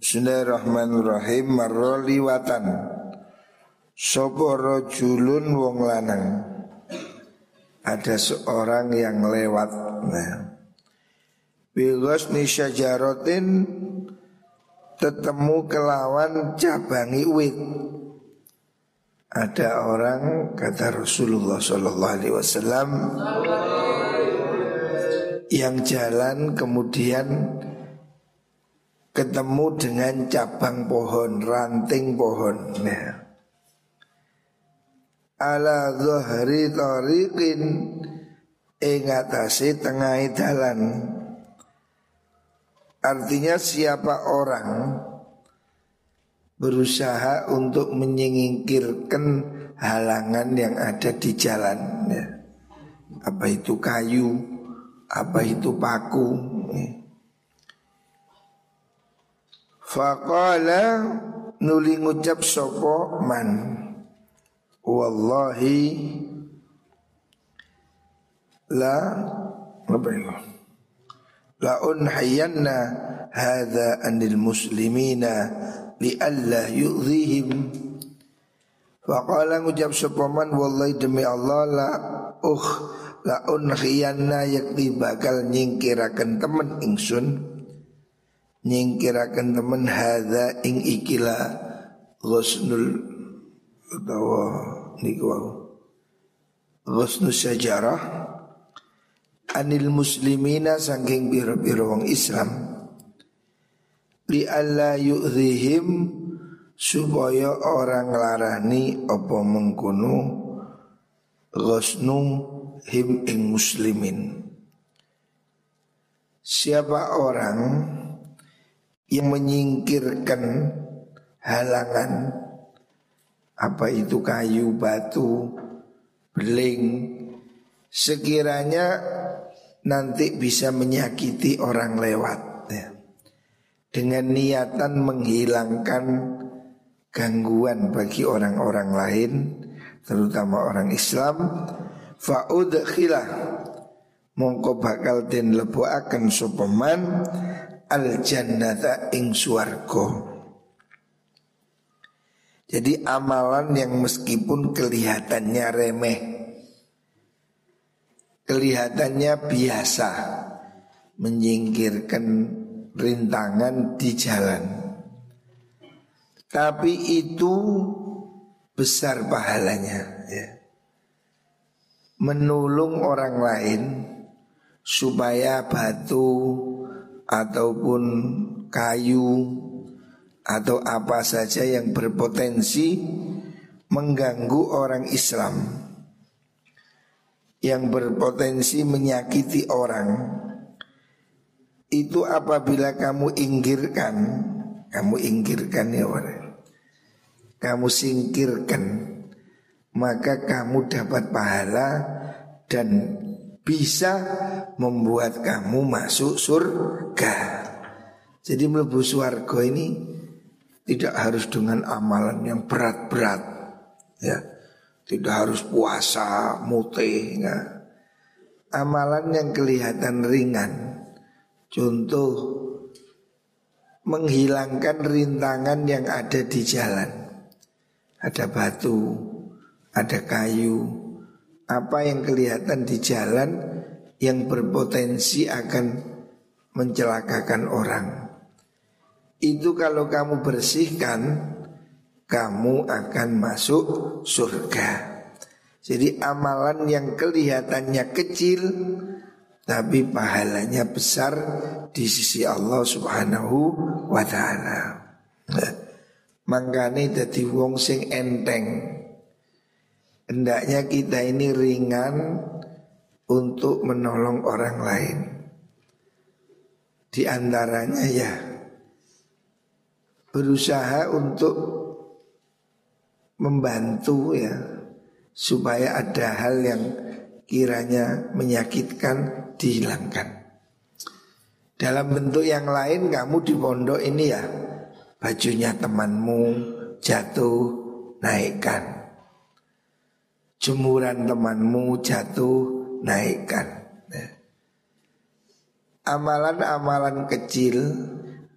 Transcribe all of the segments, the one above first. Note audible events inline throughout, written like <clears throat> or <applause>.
Bismillahirrahmanirrahim. Marro liwatan Sopo rojulun wong lanang. Ada seorang yang lewat. Nah. Bigos jarotin Tetemu kelawan cabangi wit. Ada orang kata Rasulullah Sallallahu Alaihi Wasallam Yang jalan kemudian ketemu dengan cabang pohon, ranting pohon. Nah. Ala zuhri tariqin ing atase tengah dalan. Artinya siapa orang berusaha untuk menyingkirkan halangan yang ada di jalan. Ya. Apa itu kayu, apa itu paku. Ya Faqala nuli ngucap sopo man? Wallahi La itu? La unhayanna Hadha anil muslimina Lialla yu'zihim Faqala ngucap sopo man? Wallahi demi Allah La uh La unhayanna Yakti bakal nyingkirakan temen ingsun nyingkirakan temen hadza ing ikila ghusnul utawa niku wau sejarah anil muslimina saking biro-biro wong Islam li alla yu'dhihim supaya orang larani apa mengkono ghusnu him ing muslimin. Siapa orang yang menyingkirkan halangan apa itu kayu, batu, beling sekiranya nanti bisa menyakiti orang lewat ya. dengan niatan menghilangkan gangguan bagi orang-orang lain terutama orang Islam faudkhilah mongko bakal den akan sopeman al jannata ing suargo. Jadi amalan yang meskipun kelihatannya remeh Kelihatannya biasa Menyingkirkan rintangan di jalan Tapi itu besar pahalanya ya. Menolong orang lain Supaya batu ataupun kayu atau apa saja yang berpotensi mengganggu orang Islam yang berpotensi menyakiti orang itu apabila kamu inggirkan kamu inggirkan ya orang kamu singkirkan maka kamu dapat pahala dan bisa membuat kamu masuk surga. Jadi melebu surga ini tidak harus dengan amalan yang berat-berat, ya. Tidak harus puasa, mutih, ya. Amalan yang kelihatan ringan. Contoh menghilangkan rintangan yang ada di jalan. Ada batu, ada kayu, apa yang kelihatan di jalan yang berpotensi akan mencelakakan orang. Itu kalau kamu bersihkan, kamu akan masuk surga. Jadi amalan yang kelihatannya kecil tapi pahalanya besar di sisi Allah Subhanahu wa taala. Mangkane dadi wong sing enteng Hendaknya kita ini ringan untuk menolong orang lain. Di antaranya ya berusaha untuk membantu ya supaya ada hal yang kiranya menyakitkan dihilangkan. Dalam bentuk yang lain kamu di pondok ini ya bajunya temanmu jatuh naikkan jemuran temanmu jatuh naikkan. Amalan-amalan kecil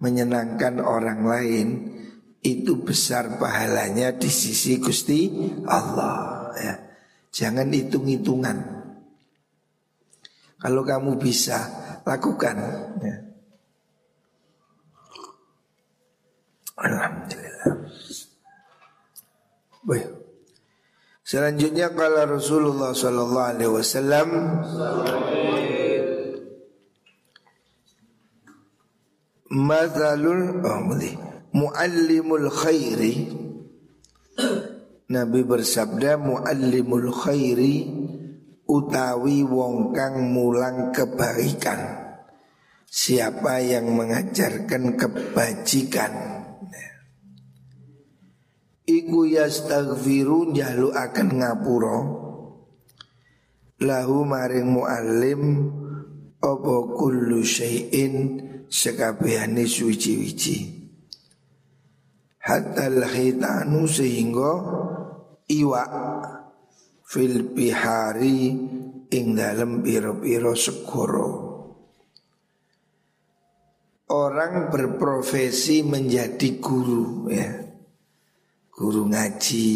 menyenangkan orang lain itu besar pahalanya di sisi Gusti Allah ya. Jangan hitung-hitungan. Kalau kamu bisa lakukan ya. Alhamdulillah. Baik. Selanjutnya kalau Rasulullah Sallallahu Alaihi Wasallam Mazalul oh, boleh. Muallimul khairi. Nabi bersabda muallimul khairi utawi wong kang mulang kebaikan. Siapa yang mengajarkan kebajikan Iku yastaghfirun jalu akan ngapuro Lahu maring mu'allim Opo kullu syai'in Sekabehani suci-wici Hatta lahitanu sehingga Iwa Fil bihari Ing dalam piro-piro segoro Orang berprofesi menjadi guru ya guru ngaji,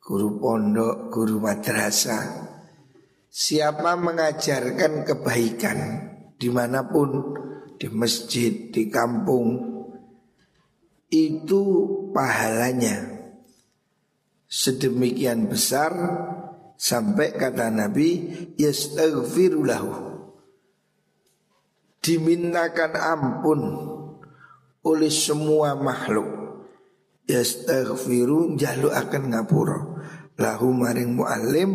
guru pondok, guru madrasah. Siapa mengajarkan kebaikan di mana pun, di masjid, di kampung, itu pahalanya. Sedemikian besar sampai kata Nabi yastaghfirulahu. Dimintakan ampun oleh semua makhluk yastaghfiru jalu akan ngapura. Lahu maring muallim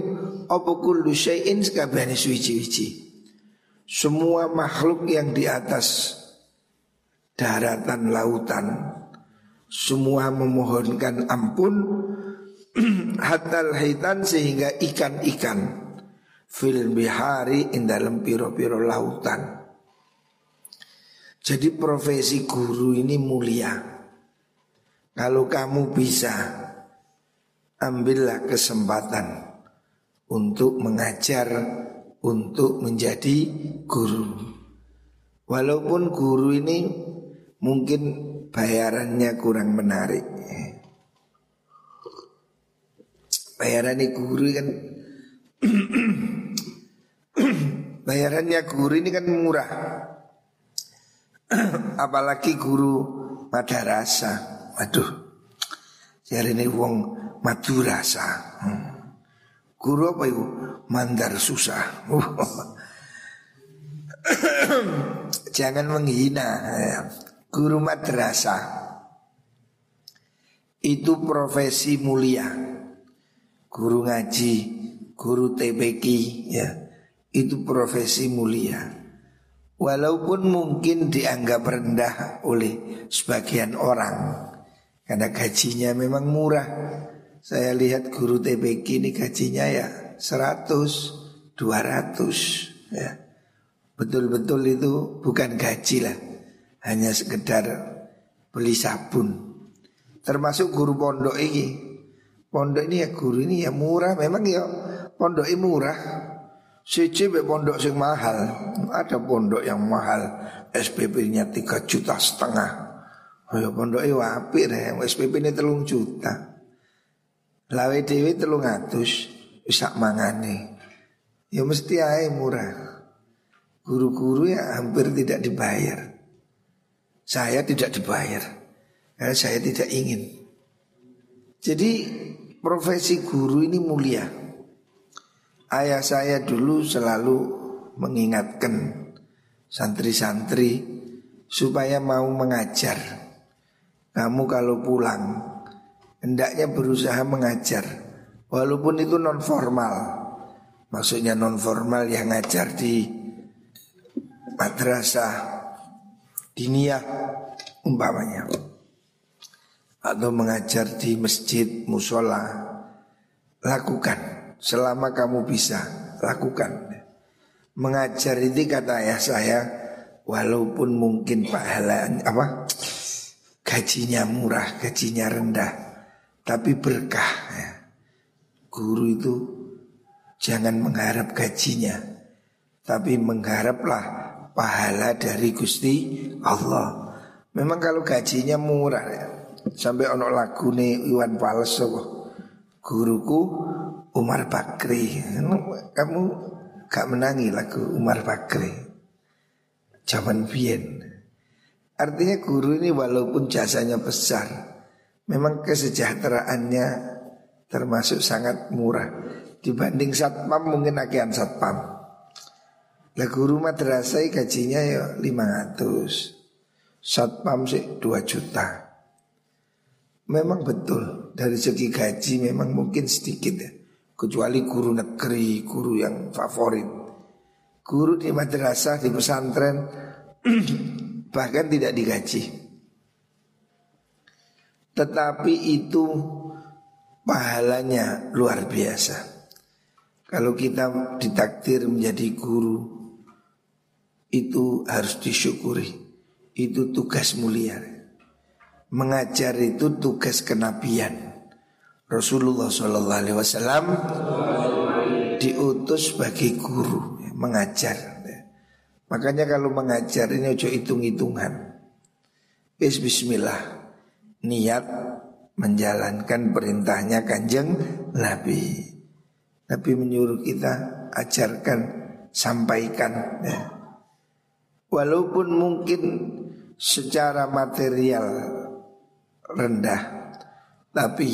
apa kullu syai'in sakabehane suci-suci semua makhluk yang di atas daratan lautan semua memohonkan ampun <clears throat> hatal hitan sehingga ikan-ikan fil bihari in dalam piro-piro lautan. Jadi profesi guru ini mulia kalau kamu bisa ambillah kesempatan untuk mengajar, untuk menjadi guru. Walaupun guru ini mungkin bayarannya kurang menarik. Bayarannya guru kan <clears throat> bayarannya guru ini kan murah. <clears throat> Apalagi guru madrasah. Aduh, Jadi ini wong madurasa. Hmm. Guru apa itu? Mandar susah. <coughs> Jangan menghina ya. Guru madrasah Itu profesi mulia Guru ngaji Guru TPQ ya Itu profesi mulia Walaupun mungkin dianggap rendah oleh sebagian orang karena gajinya memang murah. Saya lihat guru TPK ini gajinya ya 100, 200 ya. Betul-betul itu bukan gaji lah. Hanya sekedar beli sabun. Termasuk guru pondok ini. Pondok ini ya guru ini ya murah. Memang ya pondok ini murah. Siji pondok sing mahal. Ada pondok yang mahal. SPP-nya 3 juta setengah Pondok itu apik deh, SPP ini telung juta. Lawe dewi telung atus, bisa mangane. Ya mesti aja murah. Guru-guru ya hampir tidak dibayar. Saya tidak dibayar karena saya tidak ingin. Jadi profesi guru ini mulia. Ayah saya dulu selalu mengingatkan santri-santri supaya mau mengajar. Kamu kalau pulang hendaknya berusaha mengajar. Walaupun itu non formal. Maksudnya non formal yang ngajar di madrasah diniyah umpamanya. Atau mengajar di masjid musola. Lakukan selama kamu bisa lakukan. Mengajar ini kata ayah saya walaupun mungkin pahala apa gajinya murah, gajinya rendah, tapi berkah. Ya. Guru itu jangan mengharap gajinya, tapi mengharaplah pahala dari Gusti Allah. Memang kalau gajinya murah ya. Sampai ono lagu nih Iwan Fals Guruku Umar Bakri Kamu gak menangi lagu Umar Bakri Zaman Bien Artinya guru ini walaupun jasanya besar Memang kesejahteraannya termasuk sangat murah Dibanding satpam mungkin agian satpam Lah guru madrasah gajinya ya 500 Satpam sih 2 juta Memang betul dari segi gaji memang mungkin sedikit ya. Kecuali guru negeri, guru yang favorit. Guru di madrasah, di pesantren <clears throat> bahkan tidak digaji. Tetapi itu pahalanya luar biasa. Kalau kita ditakdir menjadi guru itu harus disyukuri. Itu tugas mulia. Mengajar itu tugas kenabian. Rasulullah Shallallahu Alaihi Wasallam diutus sebagai guru mengajar. Ya. Makanya kalau mengajar ini ojo hitung-hitungan. Bis Bismillah niat menjalankan perintahnya kanjeng Nabi. Nabi menyuruh kita ajarkan, sampaikan. Ya. Walaupun mungkin secara material rendah Tapi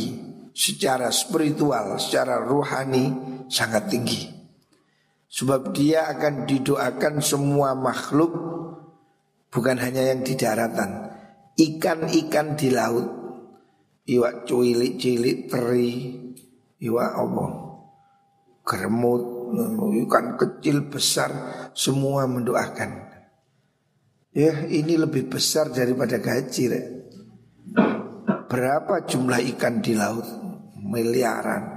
secara spiritual, secara rohani sangat tinggi Sebab dia akan didoakan semua makhluk Bukan hanya yang di daratan Ikan-ikan di laut Iwak cilik-cilik teri Iwak apa Geremut Ikan kecil besar Semua mendoakan Ya ini lebih besar daripada gaji. Berapa jumlah ikan di laut? Miliaran.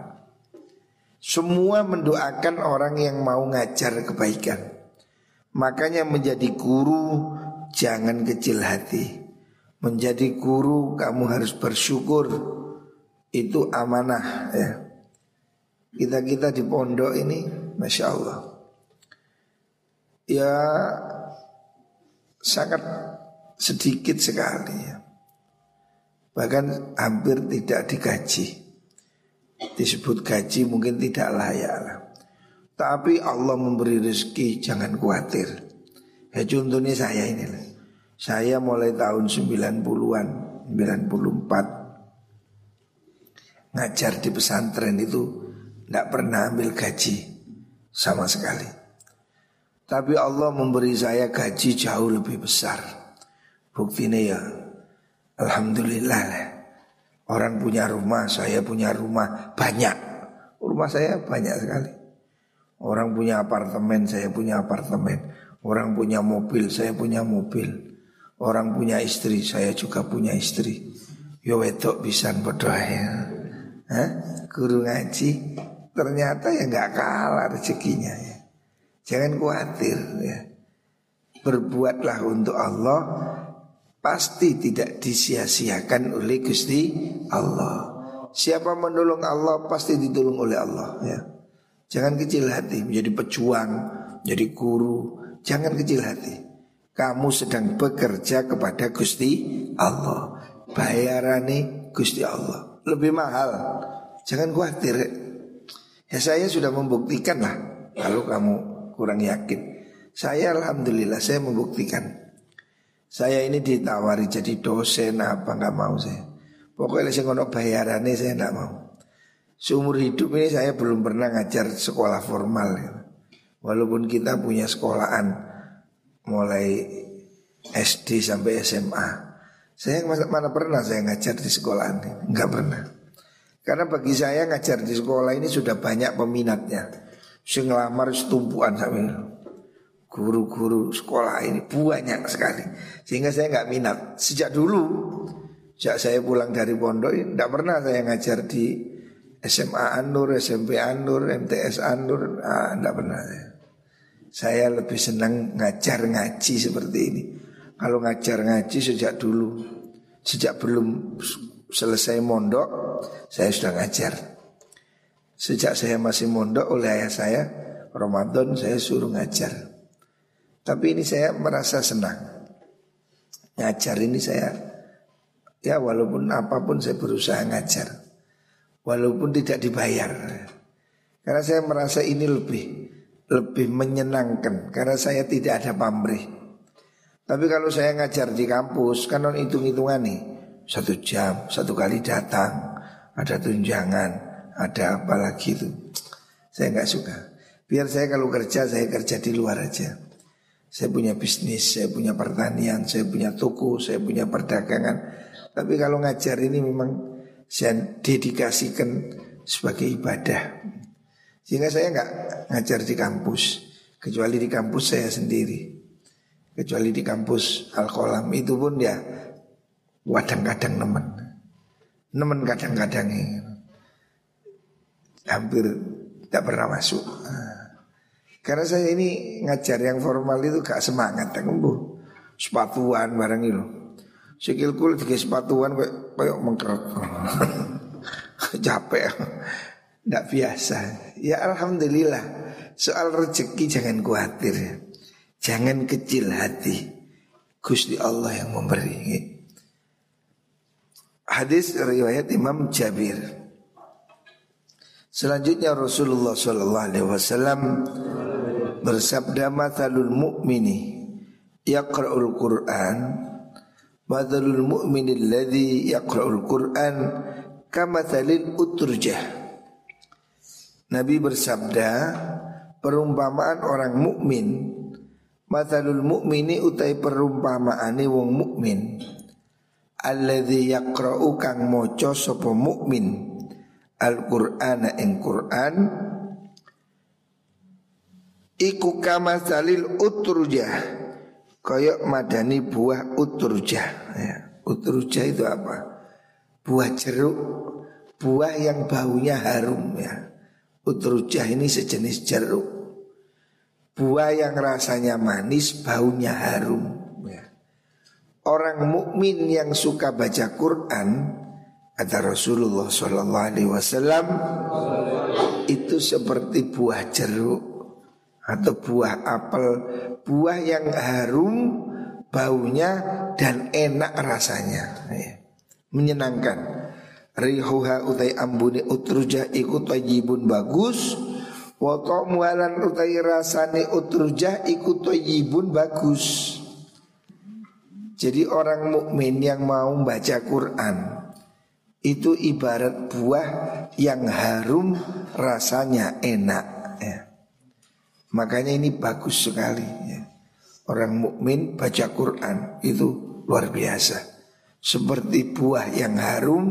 Semua mendoakan orang yang mau ngajar kebaikan. Makanya menjadi guru jangan kecil hati. Menjadi guru kamu harus bersyukur. Itu amanah ya. Kita-kita di pondok ini Masya Allah Ya sangat sedikit sekali ya Bahkan hampir tidak digaji Disebut gaji mungkin tidak layak lah. Tapi Allah memberi rezeki jangan khawatir. Ya contohnya saya ini lah. Saya mulai tahun 90-an 94 Ngajar di pesantren itu Tidak pernah ambil gaji Sama sekali. Tapi Allah memberi saya gaji jauh lebih besar. Buktinya ya Alhamdulillah lah. Orang punya rumah, saya punya rumah banyak. Rumah saya banyak sekali. Orang punya apartemen, saya punya apartemen. Orang punya mobil, saya punya mobil. Orang punya istri, saya juga punya istri. Yo wedok bisa berdoa ya. Hah? Guru ngaji ternyata ya nggak kalah rezekinya ya. Jangan khawatir ya. Berbuatlah untuk Allah pasti tidak disia-siakan oleh Gusti Allah. Siapa menolong Allah pasti ditolong oleh Allah ya. Jangan kecil hati menjadi pejuang, jadi guru, jangan kecil hati. Kamu sedang bekerja kepada Gusti Allah. Bayarane Gusti Allah. Lebih mahal. Jangan khawatir. Ya saya sudah membuktikan lah. Kalau kamu kurang yakin. Saya alhamdulillah saya membuktikan saya ini ditawari jadi dosen apa nggak mau saya. Pokoknya saya ngono bayarannya saya nggak mau. Seumur hidup ini saya belum pernah ngajar sekolah formal. Ya. Walaupun kita punya sekolahan mulai SD sampai SMA. Saya mana pernah saya ngajar di sekolahan ini? Enggak pernah. Karena bagi saya ngajar di sekolah ini sudah banyak peminatnya. Saya ngelamar setumpuan sampai guru-guru sekolah ini banyak sekali sehingga saya nggak minat sejak dulu sejak saya pulang dari pondok tidak pernah saya ngajar di SMA Anur, SMP Anur, MTS Anur, ah, tidak pernah saya. Saya lebih senang ngajar ngaji seperti ini. Kalau ngajar ngaji sejak dulu, sejak belum selesai mondok, saya sudah ngajar. Sejak saya masih mondok oleh ayah saya, Ramadan saya suruh ngajar. Tapi ini saya merasa senang. ngajar ini saya ya walaupun apa pun saya berusaha ngajar. Walaupun tidak dibayar. Karena saya merasa ini lebih lebih menyenangkan karena saya tidak ada pamrih. Tapi kalau saya ngajar di kampus kan non hitung-hitungan nih satu jam satu kali datang ada tunjangan ada apa lagi itu saya nggak suka. Biar saya kalau kerja saya kerja di luar aja. Saya punya bisnis, saya punya pertanian, saya punya toko, saya punya perdagangan. Tapi kalau ngajar ini memang saya dedikasikan sebagai ibadah. Sehingga saya nggak ngajar di kampus, kecuali di kampus saya sendiri. Kecuali di kampus Al-Qalam itu pun ya kadang-kadang nemen. Nemen kadang-kadang hampir tidak pernah masuk. Karena saya ini ngajar yang formal itu gak semangat, bu sepatuan barang itu. Sikilku lagi sepatuan kayak kayak mengkerut. <laughs> Capek. Tidak biasa Ya Alhamdulillah Soal rezeki jangan khawatir ya. Jangan kecil hati Gusti Allah yang memberi Hadis riwayat Imam Jabir Selanjutnya Rasulullah Sallallahu Alaihi Wasallam bersabda mathalul mu'mini yaqra'ul Qur'an mathalul mu'mini alladhi yaqra'ul Qur'an kamathalil uturjah Nabi bersabda, perumpamaan orang mukmin Matalul mukmini utai perumpamaane wong mukmin. Alladzi yaqra'u kang maca sapa mukmin Al-Qur'ana ing Qur'an iku kama salil utrujah koyok madani buah utrujah ya. Utrujah itu apa? Buah jeruk Buah yang baunya harum ya Utrujah ini sejenis jeruk Buah yang rasanya manis Baunya harum ya. Orang mukmin yang suka baca Quran Kata Rasulullah Sallallahu Alaihi Wasallam Itu seperti buah jeruk Atau buah apel Buah yang harum Baunya dan enak rasanya ya. Menyenangkan rihuha utai ambune utruja iku tayyibun bagus wa ta'mualan utai rasane utruja iku tayyibun bagus jadi orang mukmin yang mau baca Quran itu ibarat buah yang harum rasanya enak. Makanya ini bagus sekali ya. Orang mukmin baca Quran itu luar biasa. Seperti buah yang harum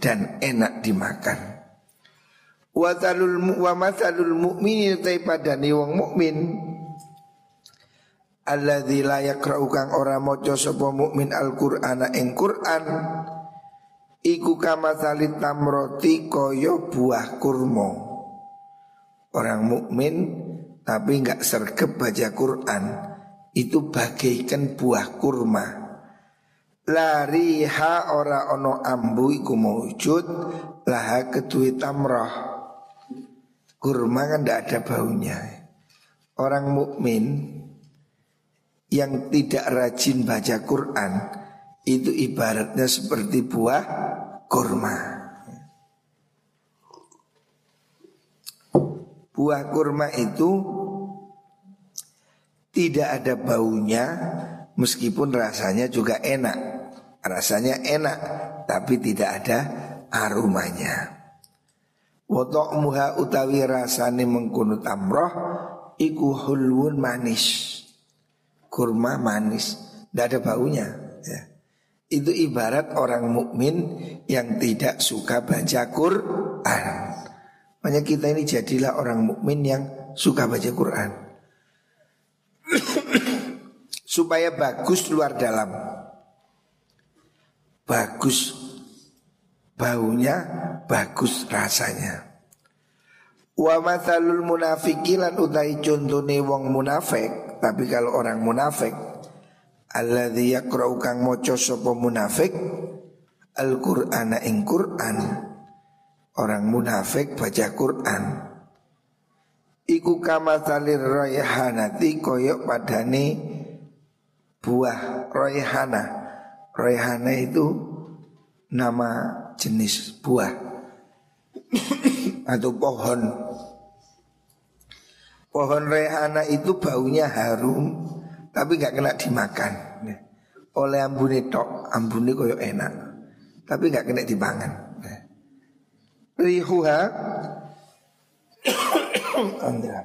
dan enak dimakan. Wa talul wa masalul mu'mini tai padani wong mukmin alladzi la yaqra'u kang ora maca sapa mukmin Al-Qur'ana ing Qur'an iku kama salit tamroti kaya buah kurma. Orang mukmin tapi enggak sergap baca Quran itu bagaikan buah kurma. Lariha ora ono ambu iku mewujud laha ketui tamrah kurma kan tidak ada baunya. Orang mukmin yang tidak rajin baca Quran itu ibaratnya seperti buah kurma buah kurma itu tidak ada baunya meskipun rasanya juga enak Rasanya enak tapi tidak ada aromanya. Wotok muha utawi rasane mengkuno tamroh iku hulwun manis. Kurma manis, tidak ada baunya. Ya. Itu ibarat orang mukmin yang tidak suka baca Quran. Makanya kita ini jadilah orang mukmin yang suka baca Quran. <coughs> Supaya bagus luar dalam bagus baunya, bagus rasanya. Wa mathalul munafikilan utai contone wong munafik, tapi kalau orang munafik alladzi yaqra'u kang maca sapa munafik Al-Qur'ana ing Qur'an. Orang munafik baca Qur'an. Iku kamathalir raihanati koyok padane buah raihana Rehana itu nama jenis buah atau pohon. Pohon rehana itu baunya harum tapi nggak kena dimakan. Oleh ambune tok, ambune koyo enak. Tapi nggak kena dipangan. Rihuha. Andra.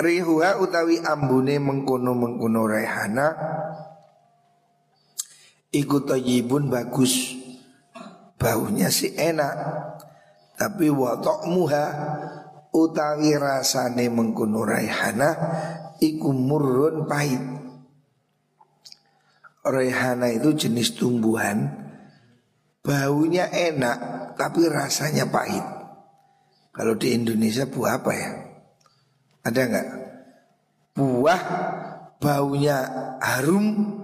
Rihuha utawi ambune mengkono-mengkono rehana. Iku toyibun bagus. Baunya sih enak. Tapi watok muha Utawi rasane mengkono rehana Iku murun pahit Rehana itu jenis tumbuhan Baunya enak Tapi rasanya pahit Kalau di Indonesia buah apa ya? Ada nggak? Buah baunya harum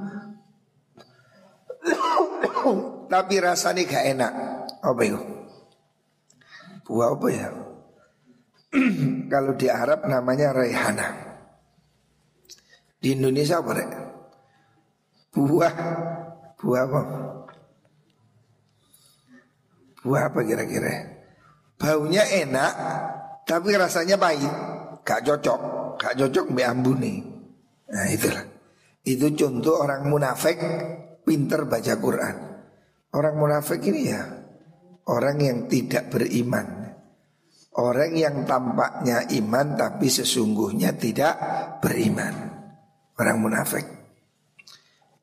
tapi rasanya gak enak. Apa itu? Buah apa ya? Kalau di Arab namanya rehana. Di Indonesia apa rek? Buah Buah apa? Buah apa kira-kira? Baunya enak Tapi rasanya pahit gak cocok, gak cocok mbak ambune. Nah itulah. Itu contoh orang munafik pinter baca Quran. Orang munafik ini ya orang yang tidak beriman. Orang yang tampaknya iman tapi sesungguhnya tidak beriman. Orang munafik.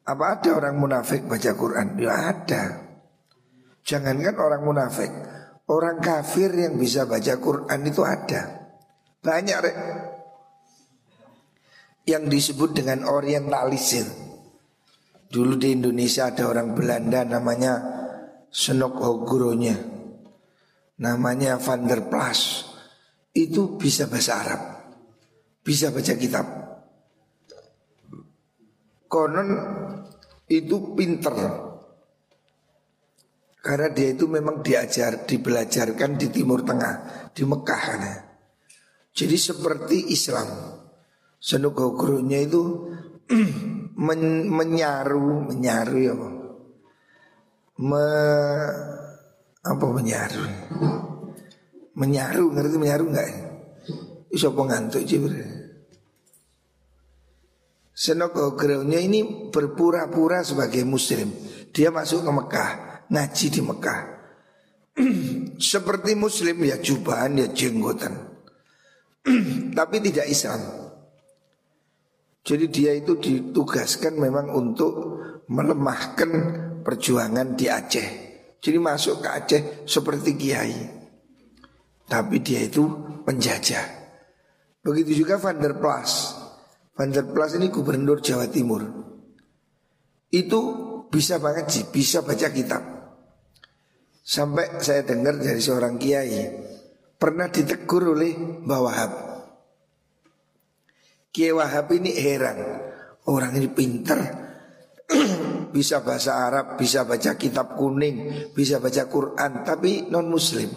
Apa ada orang munafik baca Quran? Ya ada. Jangankan orang munafik, orang kafir yang bisa baca Quran itu ada. Banyak rek. Yang disebut dengan orientalisir. Dulu di Indonesia ada orang Belanda namanya Senok Hogronya. Namanya Van der Plas. Itu bisa bahasa Arab. Bisa baca kitab. Konon itu pinter karena dia itu memang diajar, dibelajarkan di Timur Tengah, di Mekah. Nah. Jadi seperti Islam Senuk gurunya itu <clears throat> men, menyaru, menyaru ya Me, apa menyaru? Menyaru, ngerti menyaru enggak? Iso ngantuk cibir. Senok gurunya ini berpura-pura sebagai muslim. Dia masuk ke Mekah, ngaji di Mekah. <clears throat> Seperti muslim ya jubahan ya jenggotan. <clears throat> tapi tidak Islam. Jadi dia itu ditugaskan memang untuk melemahkan perjuangan di Aceh. Jadi masuk ke Aceh seperti kiai. Tapi dia itu penjajah. Begitu juga Van der Plas. Van Plas ini gubernur Jawa Timur. Itu bisa banget sih, bisa baca kitab. Sampai saya dengar dari seorang kiai pernah ditegur oleh Mbah Wahab. Kiai Wahab ini heran, orang ini pinter, <clears throat> bisa bahasa Arab, bisa baca kitab kuning, bisa baca Quran, tapi non Muslim.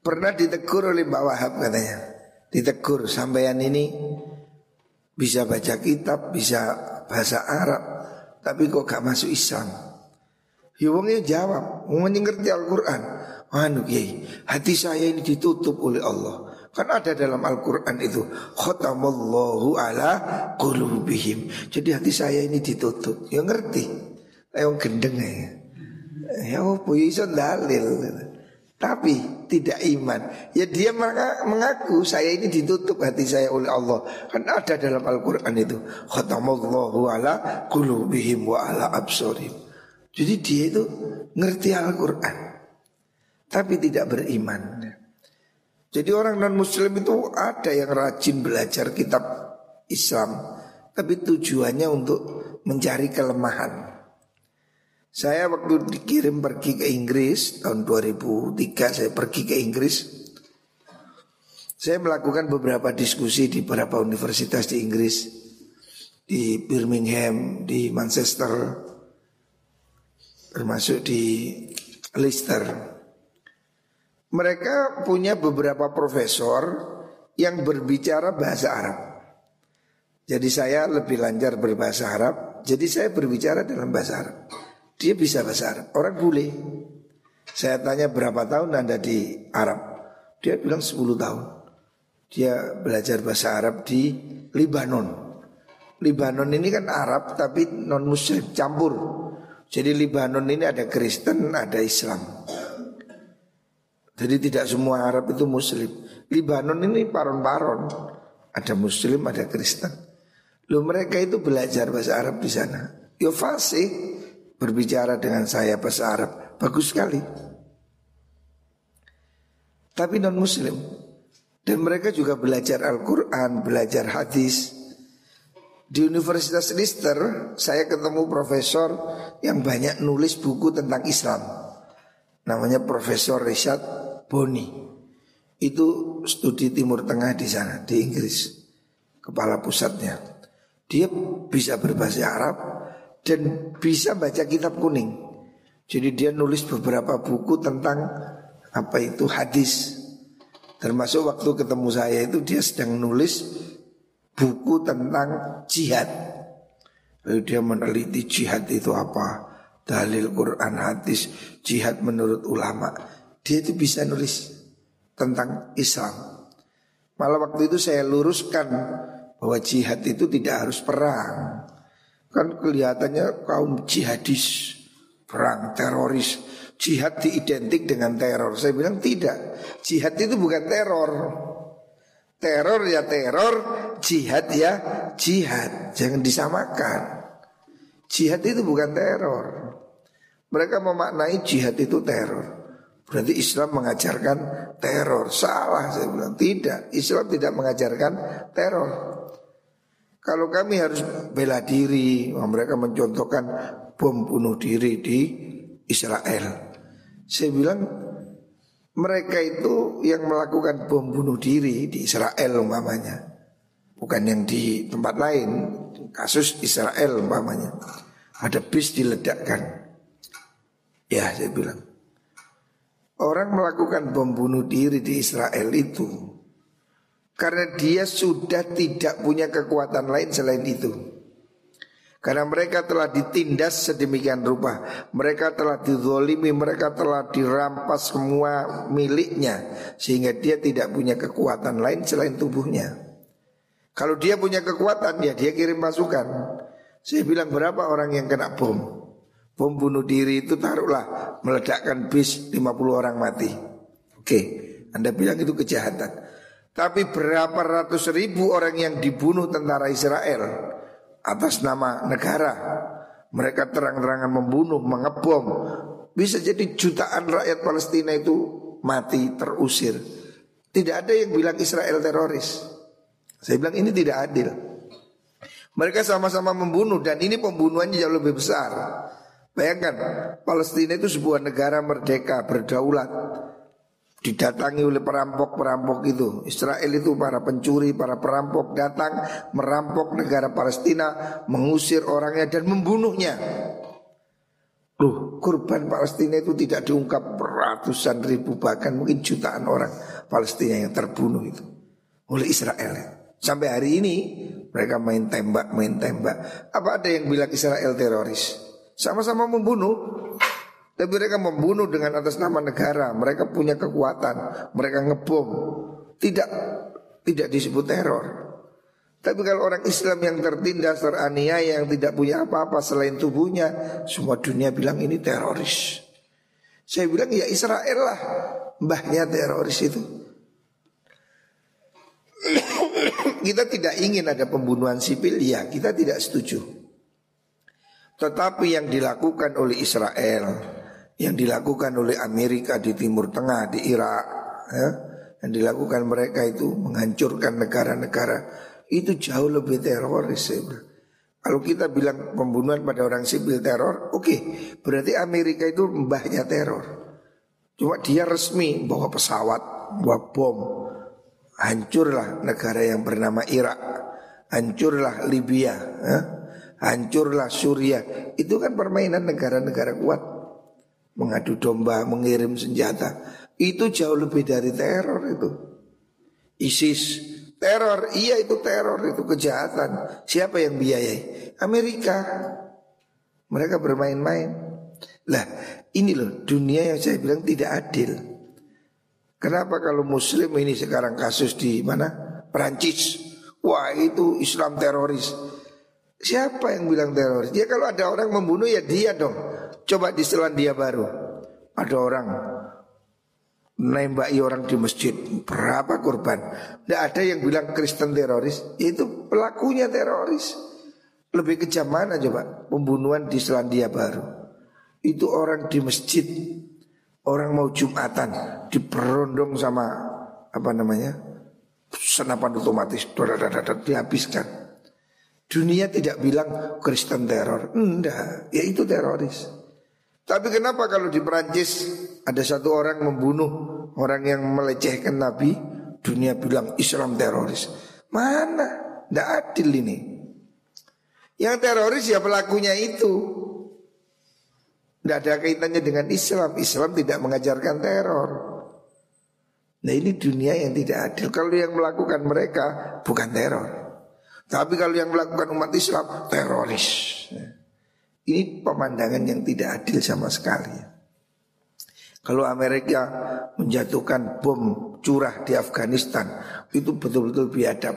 Pernah ditegur oleh Mbak Wahab katanya, ditegur sampean ini bisa baca kitab, bisa bahasa Arab, tapi kok gak masuk Islam. Ya jawab, mau ngerti Al-Quran. Anu kiai, hati saya ini ditutup oleh Allah. Kan ada dalam Al-Quran itu Khotamallahu ala qulubihim. Jadi hati saya ini ditutup. Ya ngerti? Yang gendeng ya Ya apa ya dalil? Tapi tidak iman Ya dia mengaku saya ini ditutup hati saya oleh Allah Kan ada dalam Al-Quran itu Khotamallahu ala qulubihim wa ala absorim Jadi dia itu ngerti Al-Quran tapi tidak beriman. Jadi orang non muslim itu ada yang rajin belajar kitab Islam tapi tujuannya untuk mencari kelemahan. Saya waktu dikirim pergi ke Inggris tahun 2003 saya pergi ke Inggris. Saya melakukan beberapa diskusi di beberapa universitas di Inggris, di Birmingham, di Manchester, termasuk di Leicester. Mereka punya beberapa profesor yang berbicara bahasa Arab. Jadi saya lebih lancar berbahasa Arab. Jadi saya berbicara dalam bahasa Arab. Dia bisa bahasa Arab. Orang bule. Saya tanya berapa tahun Anda di Arab. Dia bilang 10 tahun. Dia belajar bahasa Arab di Libanon. Libanon ini kan Arab tapi non Muslim campur. Jadi Libanon ini ada Kristen, ada Islam. Jadi tidak semua Arab itu Muslim. Libanon ini paron-paron, ada Muslim, ada Kristen. Lu mereka itu belajar bahasa Arab di sana. Yo fasih berbicara dengan saya bahasa Arab. Bagus sekali. Tapi non muslim. Dan mereka juga belajar Al-Quran, belajar hadis. Di Universitas Lister saya ketemu profesor yang banyak nulis buku tentang Islam. Namanya Profesor Richard Boni. Itu studi Timur Tengah di sana, di Inggris. Kepala pusatnya. Dia bisa berbahasa Arab dan bisa baca kitab kuning. Jadi dia nulis beberapa buku tentang apa itu hadis. Termasuk waktu ketemu saya itu dia sedang nulis buku tentang jihad. Lalu dia meneliti jihad itu apa, dalil Quran hadis, jihad menurut ulama. Dia itu bisa nulis tentang Islam. Malah waktu itu saya luruskan bahwa jihad itu tidak harus perang. Kan kelihatannya kaum jihadis, perang teroris. Jihad diidentik dengan teror. Saya bilang tidak. Jihad itu bukan teror. Teror ya teror, jihad ya jihad. Jangan disamakan. Jihad itu bukan teror. Mereka memaknai jihad itu teror. Berarti Islam mengajarkan teror. Salah saya bilang. Tidak, Islam tidak mengajarkan teror. Kalau kami harus bela diri, mereka mencontohkan bom bunuh diri di Israel. Saya bilang mereka itu yang melakukan bom bunuh diri di Israel umpamanya. Bukan yang di tempat lain, kasus Israel umpamanya. Ada bis diledakkan. Ya saya bilang. Orang melakukan bom bunuh diri di Israel itu karena dia sudah tidak punya kekuatan lain selain itu. Karena mereka telah ditindas sedemikian rupa. Mereka telah dizolimi, mereka telah dirampas semua miliknya Sehingga dia tidak punya kekuatan lain selain tubuhnya. Kalau dia punya kekuatan ya dia kirim pasukan. Saya bilang berapa orang yang kena bom? Bom bunuh diri itu taruhlah meledakkan bis 50 orang mati. Oke, Anda bilang itu kejahatan tapi berapa ratus ribu orang yang dibunuh tentara Israel atas nama negara. Mereka terang-terangan membunuh, mengebom. Bisa jadi jutaan rakyat Palestina itu mati, terusir. Tidak ada yang bilang Israel teroris. Saya bilang ini tidak adil. Mereka sama-sama membunuh dan ini pembunuhannya jauh lebih besar. Bayangkan, Palestina itu sebuah negara merdeka, berdaulat didatangi oleh perampok-perampok itu. Israel itu para pencuri, para perampok datang merampok negara Palestina, mengusir orangnya dan membunuhnya. Loh, korban Palestina itu tidak diungkap ratusan ribu bahkan mungkin jutaan orang Palestina yang terbunuh itu oleh Israel. Sampai hari ini mereka main tembak, main tembak. Apa ada yang bilang Israel teroris? Sama-sama membunuh, tapi mereka membunuh dengan atas nama negara. Mereka punya kekuatan. Mereka ngebom. Tidak tidak disebut teror. Tapi kalau orang Islam yang tertindas, teraniaya, yang tidak punya apa-apa selain tubuhnya, semua dunia bilang ini teroris. Saya bilang ya Israel lah, mbahnya teroris itu. <coughs> kita tidak ingin ada pembunuhan sipil, ya kita tidak setuju. Tetapi yang dilakukan oleh Israel yang dilakukan oleh Amerika di Timur Tengah, di Irak, ya, yang dilakukan mereka itu menghancurkan negara-negara itu jauh lebih teroris. Ya. Kalau kita bilang pembunuhan pada orang sipil teror, oke, okay, berarti Amerika itu mbahnya teror. Cuma dia resmi bawa pesawat, bawa bom, hancurlah negara yang bernama Irak, hancurlah Libya, ya, hancurlah Suriah. Itu kan permainan negara-negara kuat mengadu domba, mengirim senjata. Itu jauh lebih dari teror itu. ISIS Teror, iya itu teror, itu kejahatan. Siapa yang biayai? Amerika. Mereka bermain-main. Lah, ini loh dunia yang saya bilang tidak adil. Kenapa kalau muslim ini sekarang kasus di mana? Perancis. Wah, itu Islam teroris. Siapa yang bilang teroris? Ya kalau ada orang membunuh ya dia dong. Coba di Selandia Baru. Ada orang nembaki orang di masjid. Berapa korban? Tidak ada yang bilang Kristen teroris. Itu pelakunya teroris. Lebih kejam mana coba? Pembunuhan di Selandia Baru. Itu orang di masjid. Orang mau jumatan. Diperondong sama apa namanya? Senapan otomatis. Dihabiskan dunia tidak bilang Kristen teror enggak ya itu teroris tapi kenapa kalau di Perancis ada satu orang membunuh orang yang melecehkan Nabi, dunia bilang Islam teroris. Mana? Tidak adil ini. Yang teroris ya pelakunya itu. Tidak ada kaitannya dengan Islam. Islam tidak mengajarkan teror. Nah ini dunia yang tidak adil. Kalau yang melakukan mereka bukan teror. Tapi kalau yang melakukan umat Islam teroris. Ini pemandangan yang tidak adil sama sekali. Kalau Amerika menjatuhkan bom curah di Afghanistan itu betul-betul biadab.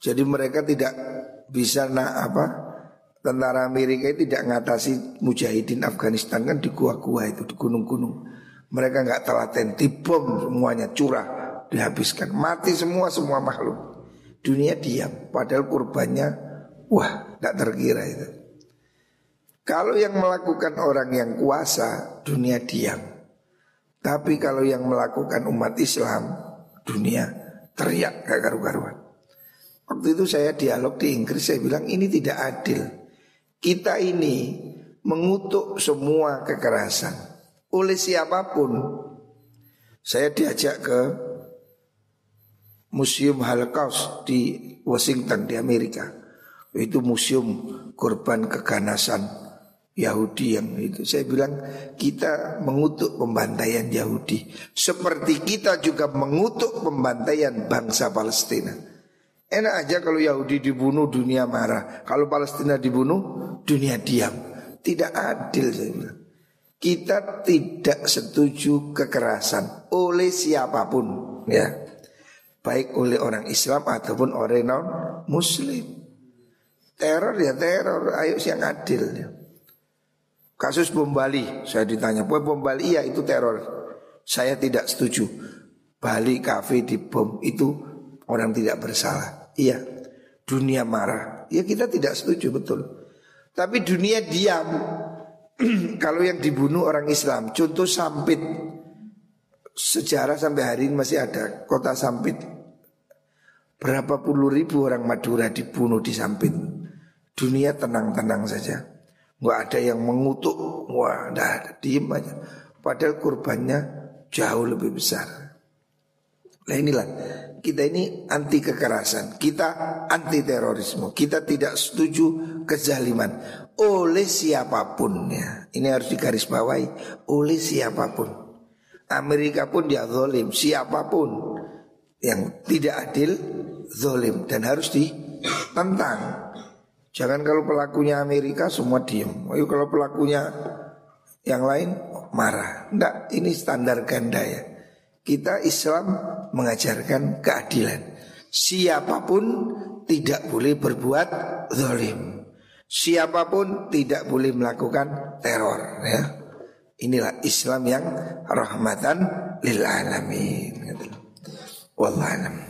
Jadi mereka tidak bisa nak apa tentara Amerika tidak ngatasi mujahidin Afghanistan kan di gua-gua itu di gunung-gunung. Mereka nggak telaten, bom semuanya curah dihabiskan, mati semua semua makhluk. Dunia diam, padahal kurbannya wah nggak terkira itu. Kalau yang melakukan orang yang kuasa, dunia diam. Tapi kalau yang melakukan umat Islam, dunia teriak gak karu-karuan. Waktu itu saya dialog di Inggris, saya bilang ini tidak adil. Kita ini mengutuk semua kekerasan oleh siapa pun. Saya diajak ke Museum Holocaust di Washington di Amerika. Itu museum korban keganasan Yahudi yang itu. Saya bilang kita mengutuk pembantaian Yahudi. Seperti kita juga mengutuk pembantaian bangsa Palestina. Enak aja kalau Yahudi dibunuh dunia marah. Kalau Palestina dibunuh dunia diam. Tidak adil saya bilang. Kita tidak setuju kekerasan oleh siapa pun ya. Baik oleh orang Islam ataupun orang non muslim. Teror ya teror, ayo yang adil ya. Kasus bom Bali, saya ditanya, "Bom bom Bali iya itu teror." Saya tidak setuju. Bali kafe di bom itu orang tidak bersalah. Iya. Dunia marah. Ya kita tidak setuju betul. Tapi dunia diam. <clears throat> Kalau yang dibunuh orang Islam, contoh Sampit. Sejarah sampai hari ini masih ada kota Sampit. Berapa puluh ribu orang Madura dibunuh di Sampit. Dunia tenang-tenang saja. Nggak ada yang mengutuk. Wah nggak ada. Diem aja. Padahal kurbannya jauh lebih besar. Nah inilah. Kita ini anti kekerasan. Kita anti terorisme. Kita tidak setuju kezaliman. Oleh siapa pun ya Ini harus digarisbawahi. Oleh siapa pun Amerika pun dia zolim Siapa pun yang tidak adil Zolim dan harus ditentang Jangan kalau pelakunya Amerika semua diem. Ayo kalau pelakunya yang lain marah. Tidak, ini standar ganda ya. Kita Islam mengajarkan keadilan. Siapa pun tidak boleh berbuat zalim. Siapa pun tidak boleh melakukan teror ya. Inilah Islam yang rahmatan lil alamin. Wallahualam.